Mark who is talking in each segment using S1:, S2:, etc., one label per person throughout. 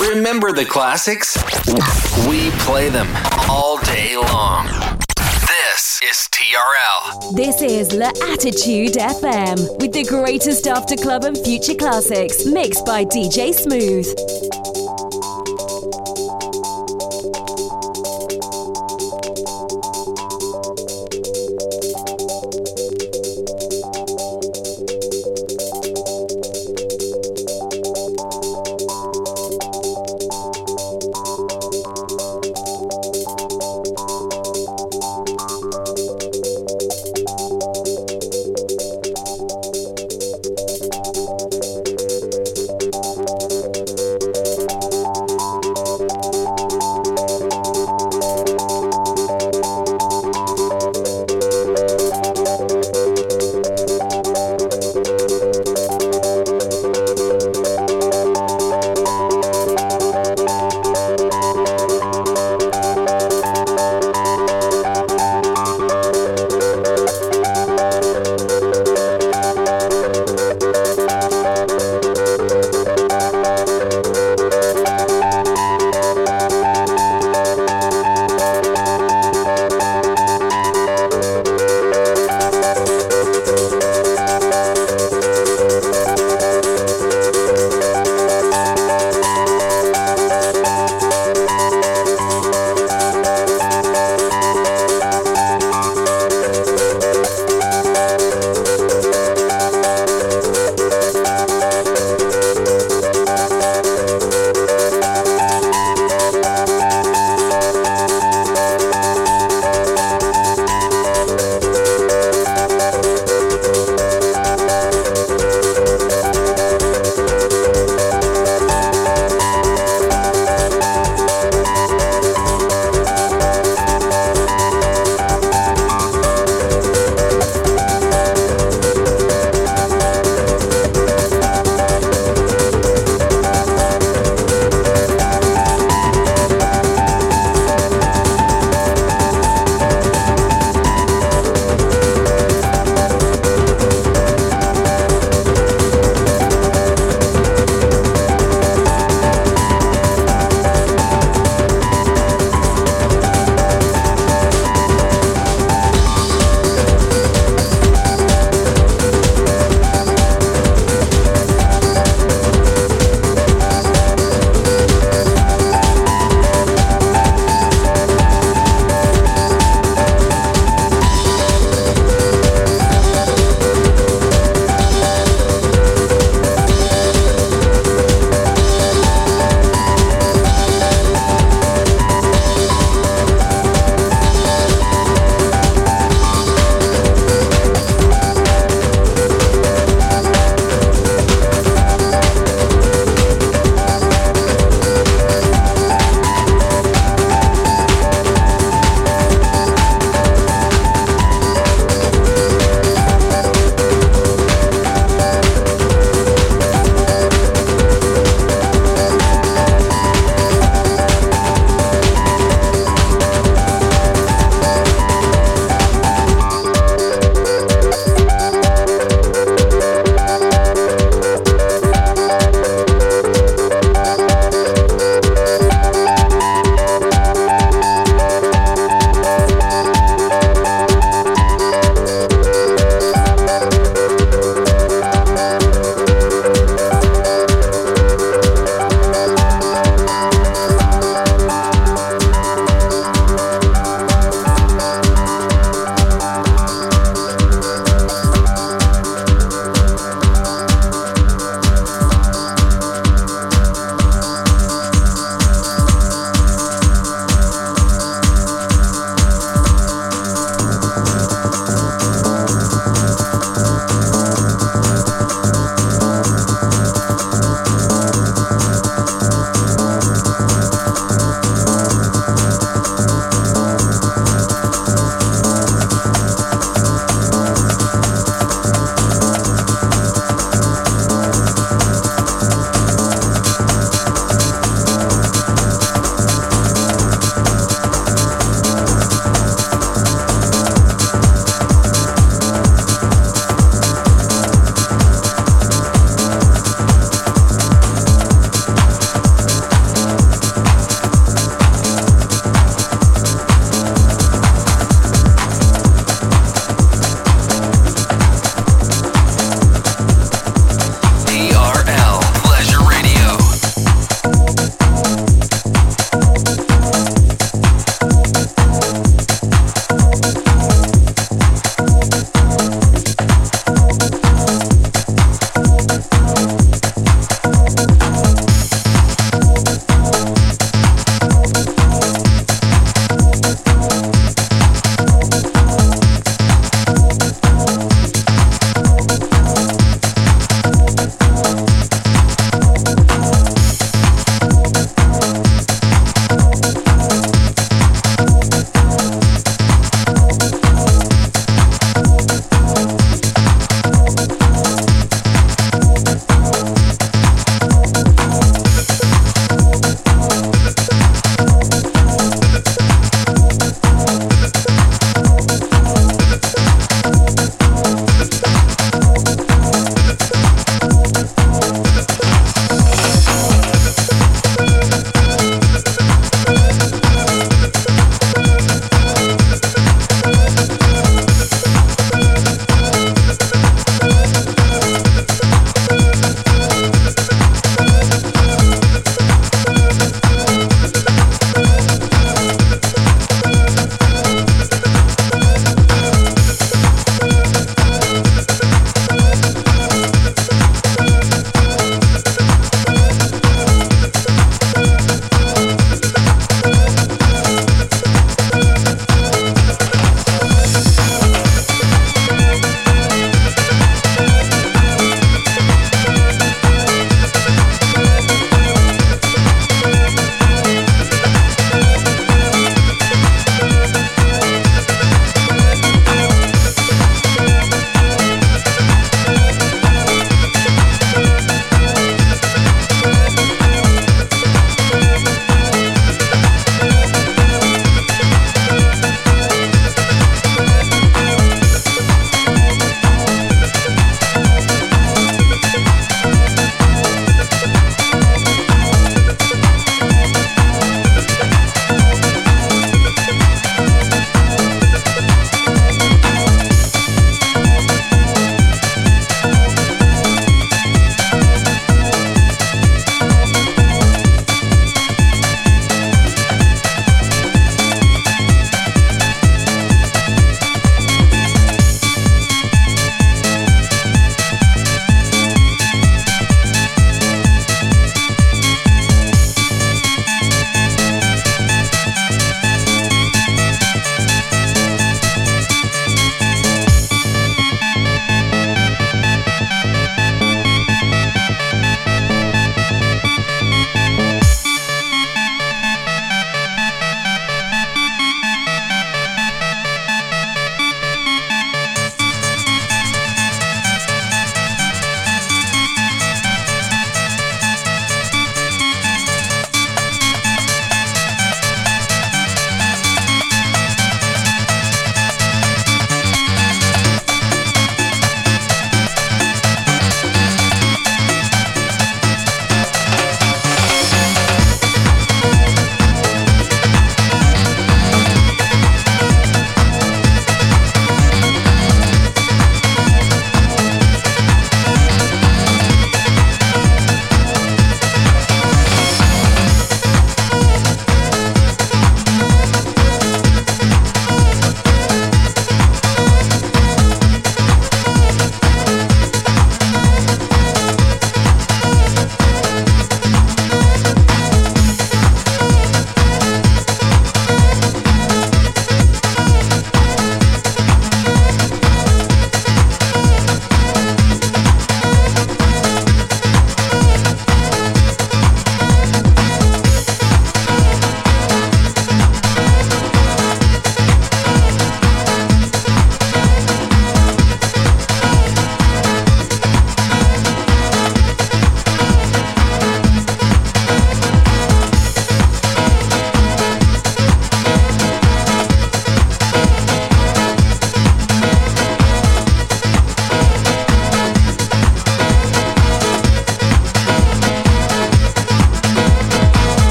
S1: Remember the classics? We play them all day long. This is TRL.
S2: This is La Attitude FM with the greatest after club and future classics mixed by DJ Smooth.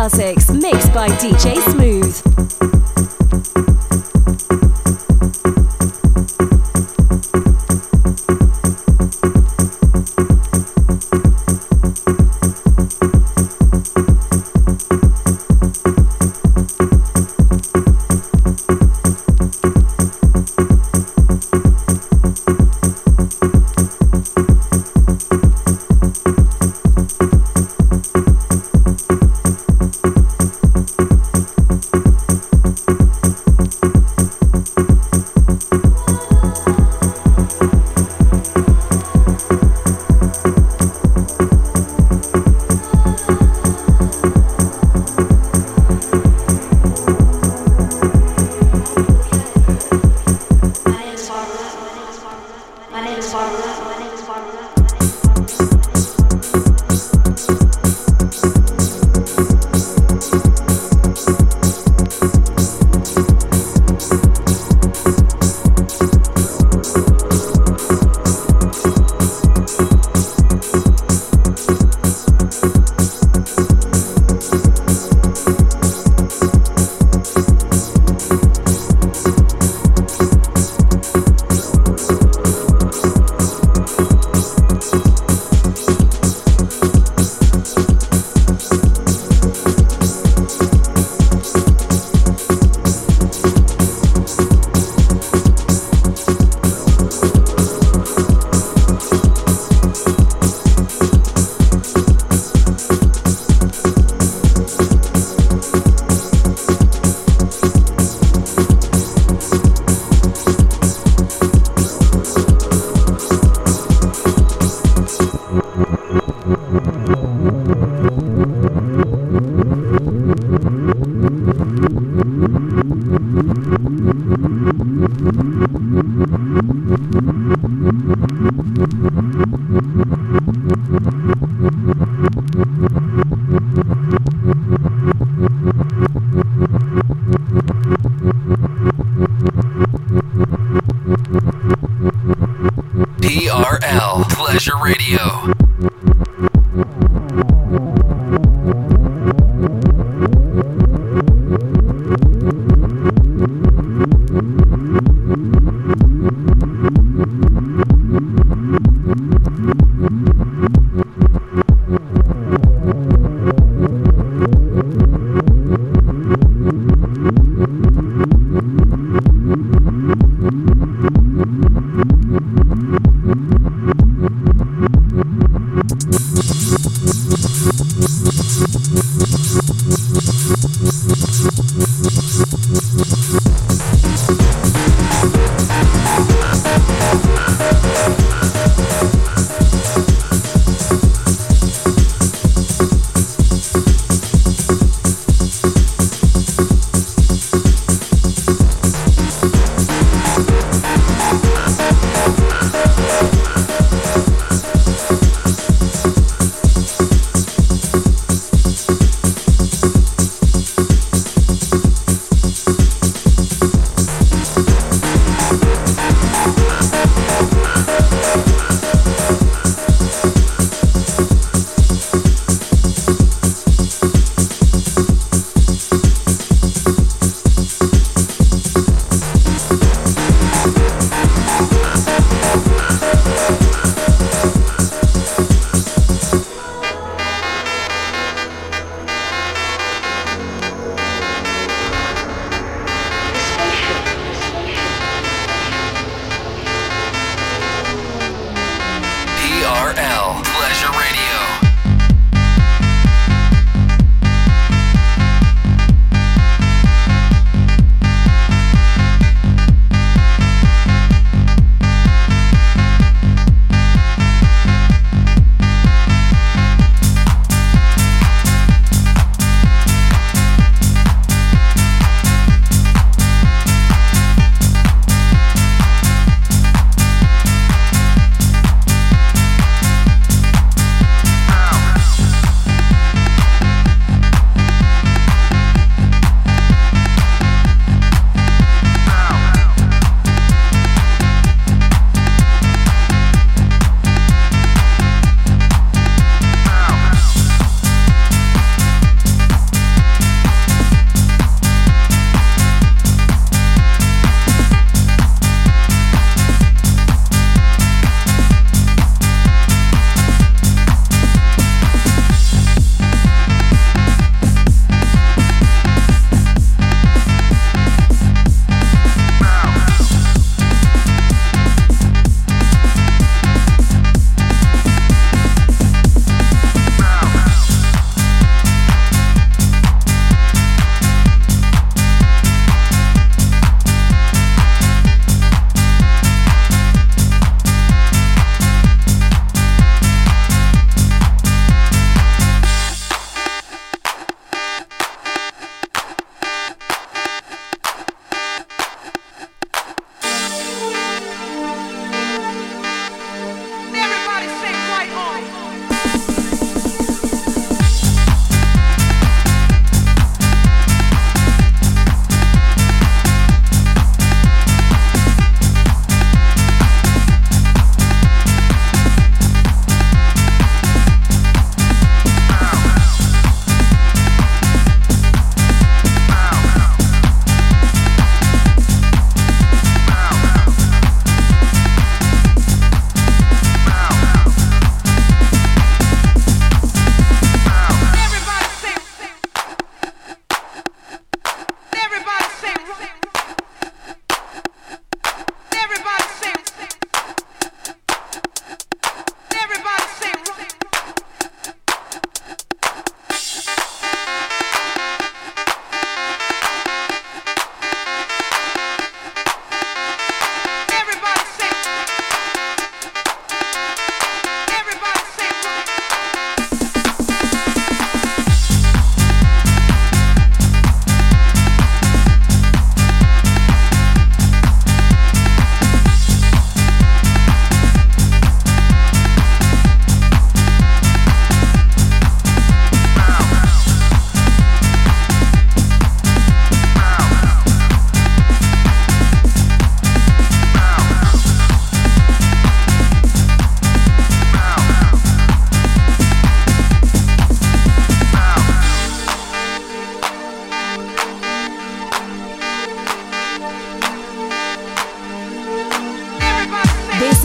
S2: Classics mixed by DJ Smooth.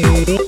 S2: Hey.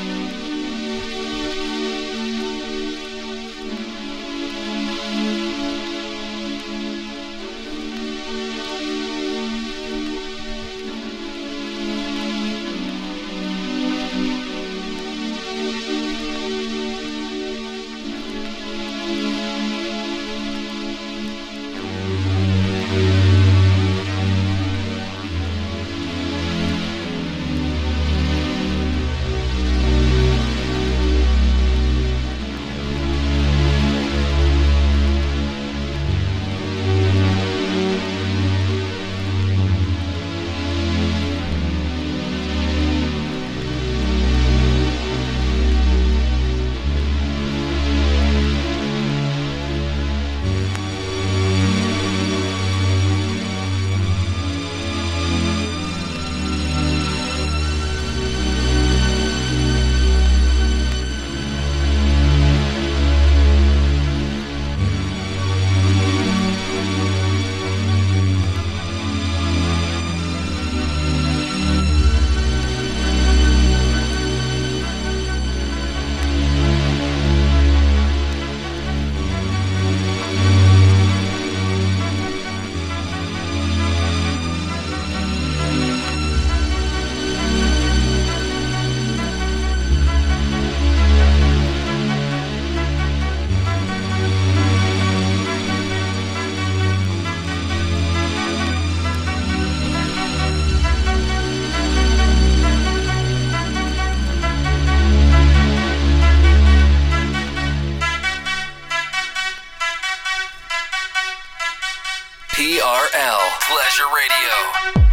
S3: TRL Pleasure Radio.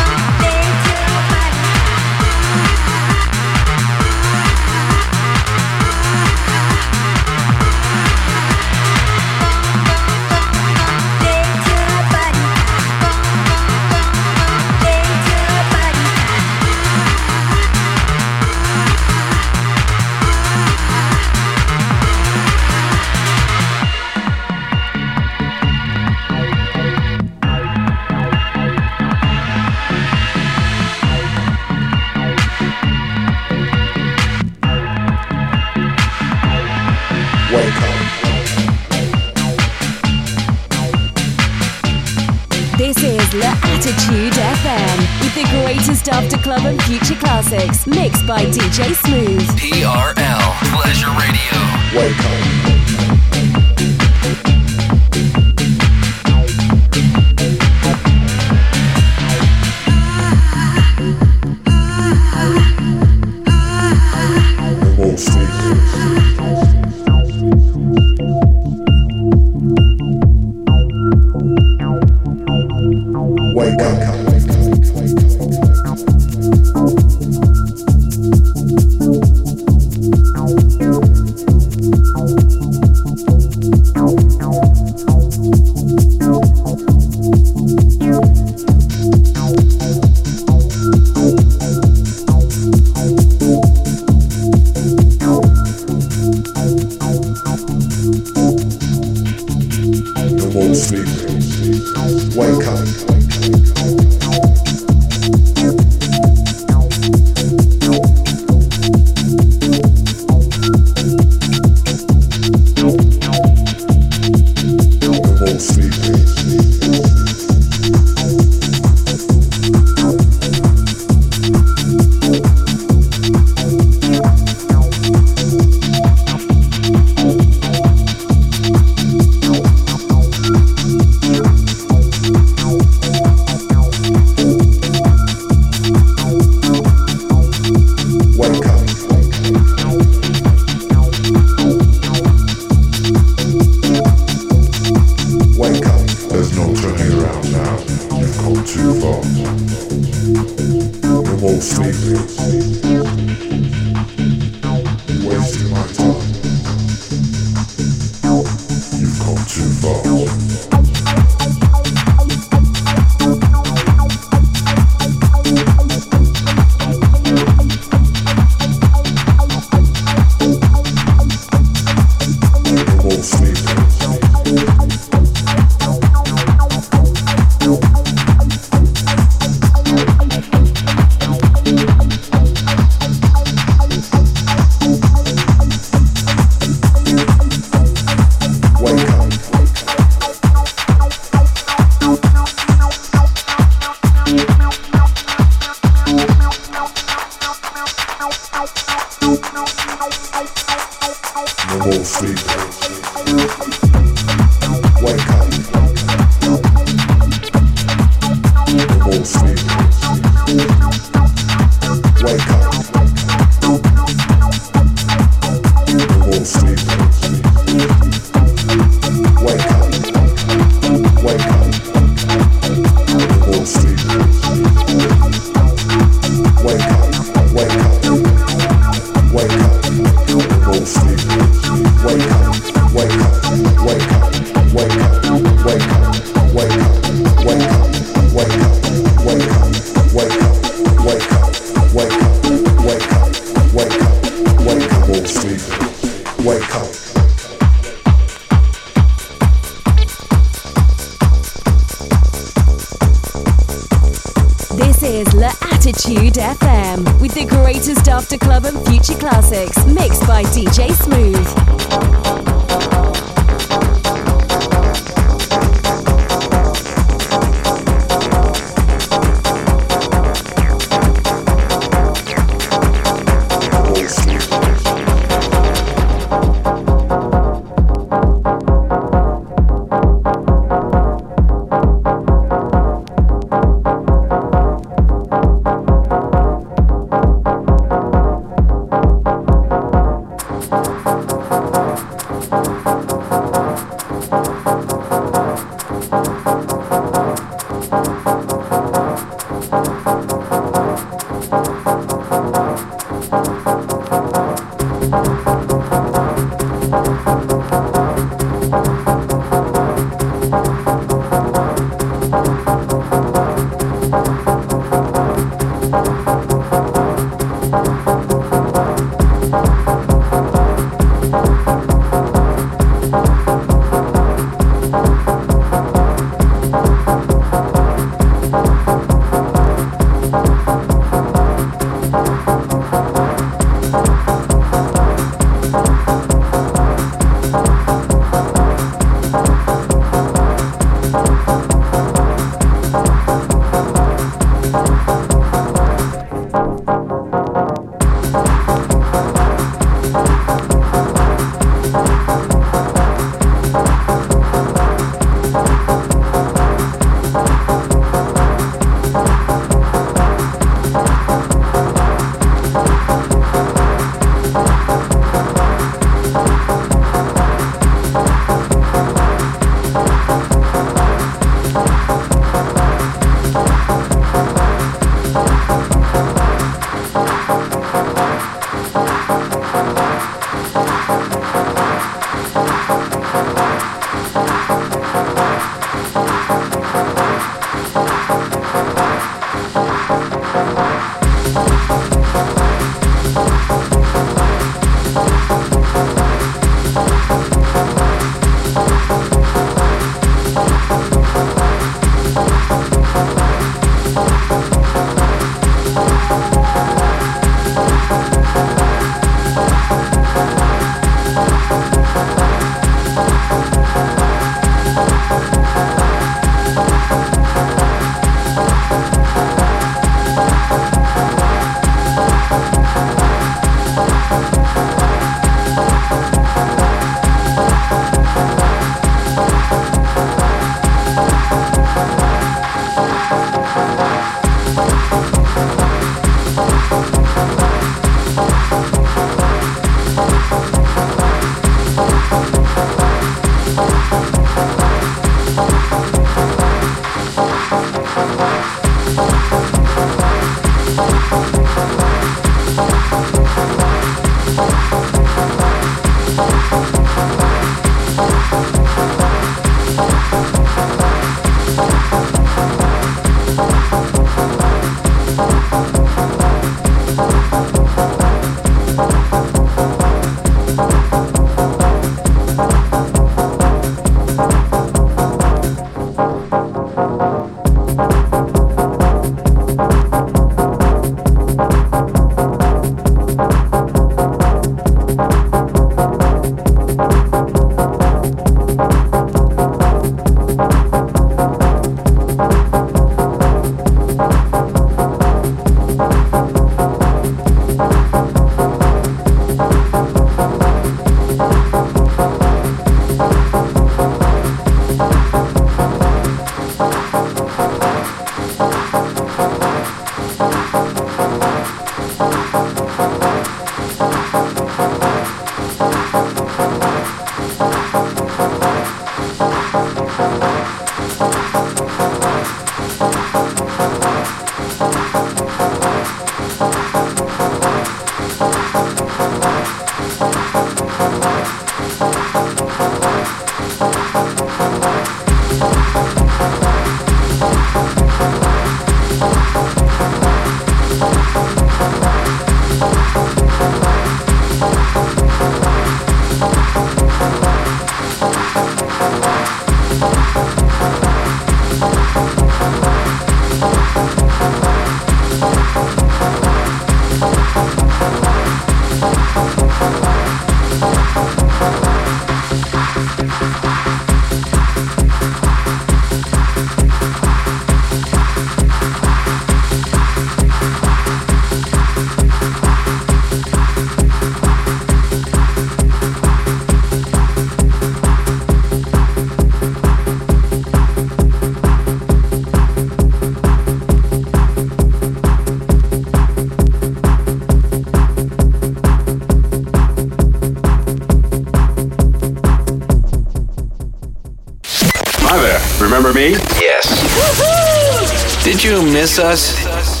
S1: Miss us?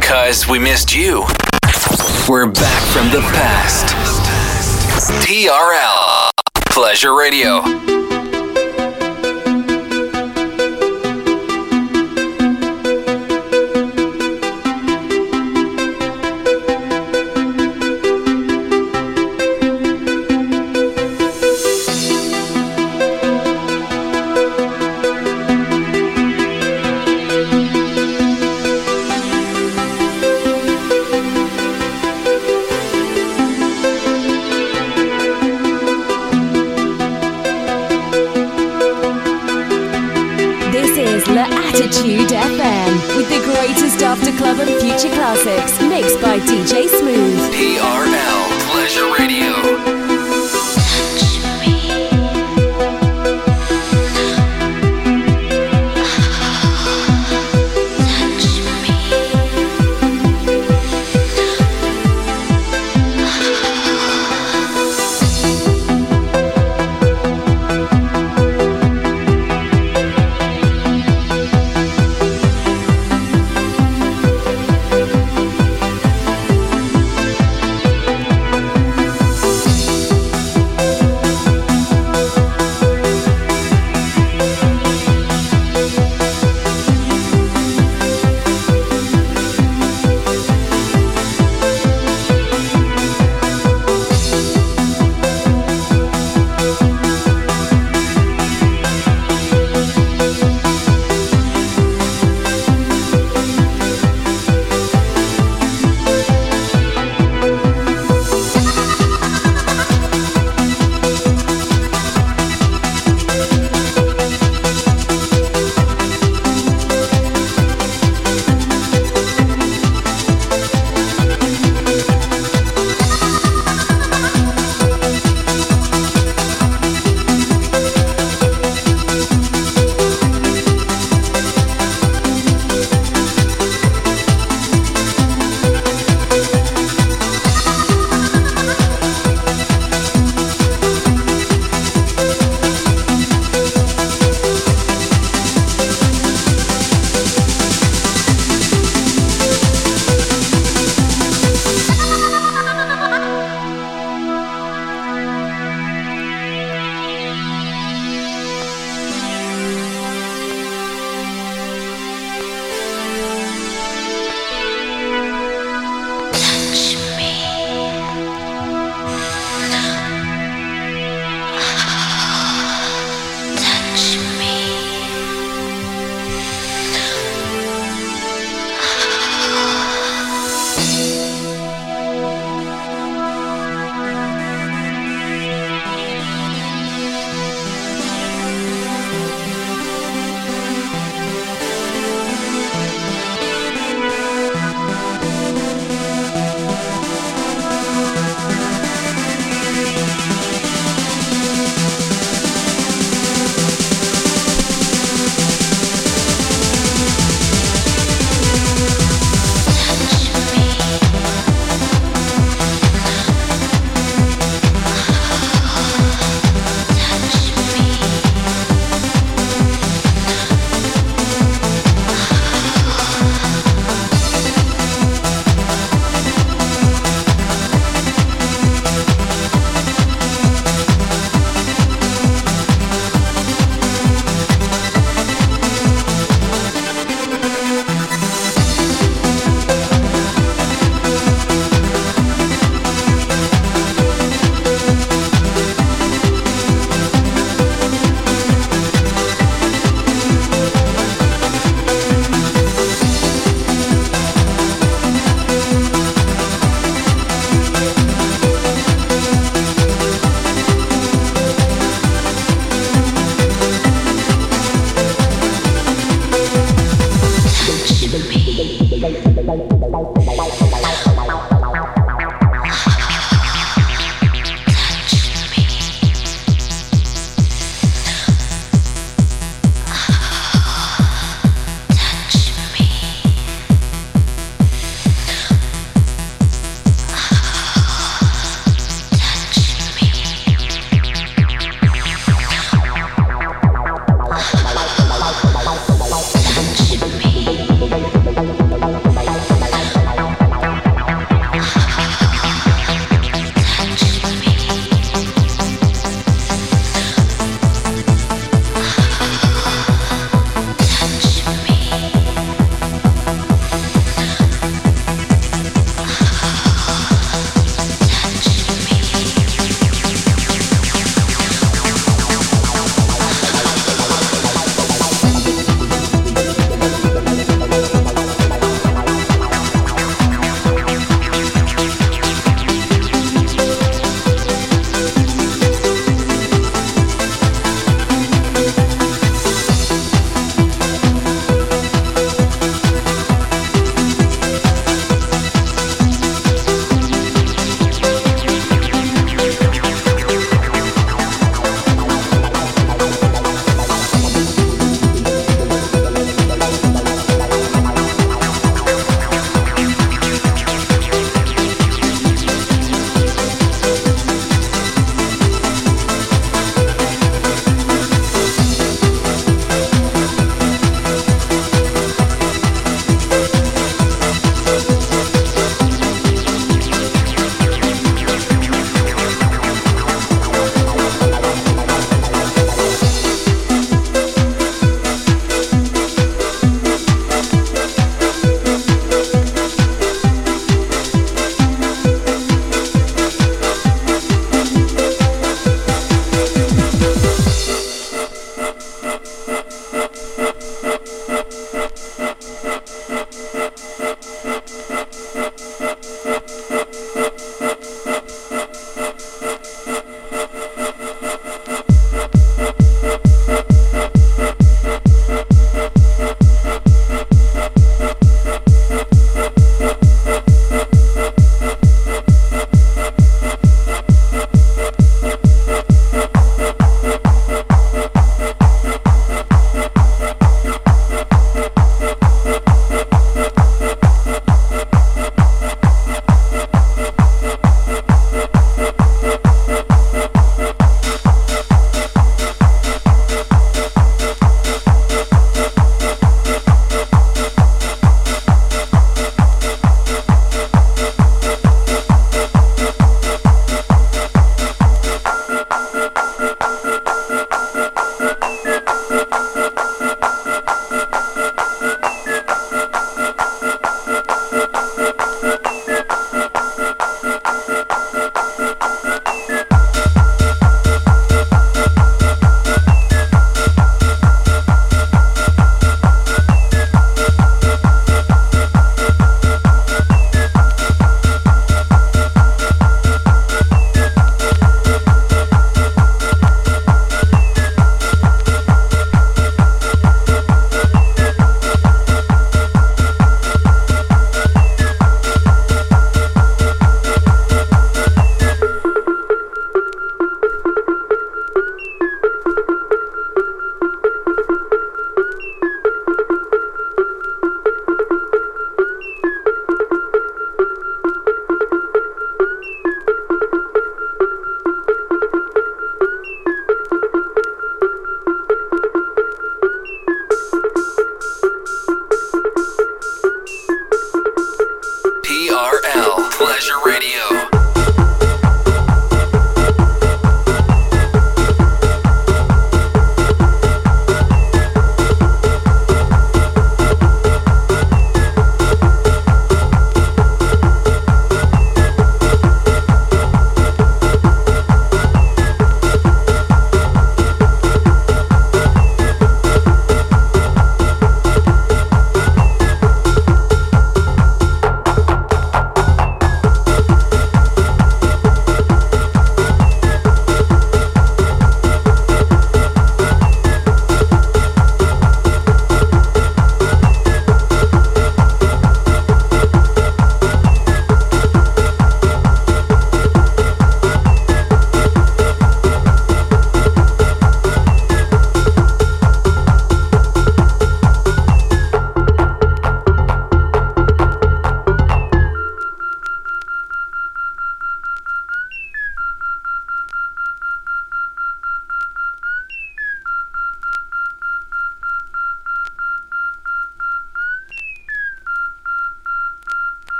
S1: Cause we missed you. We're back from the past. TRL Pleasure Radio.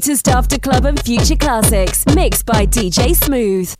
S2: Greatest after club and future classics, mixed by DJ Smooth.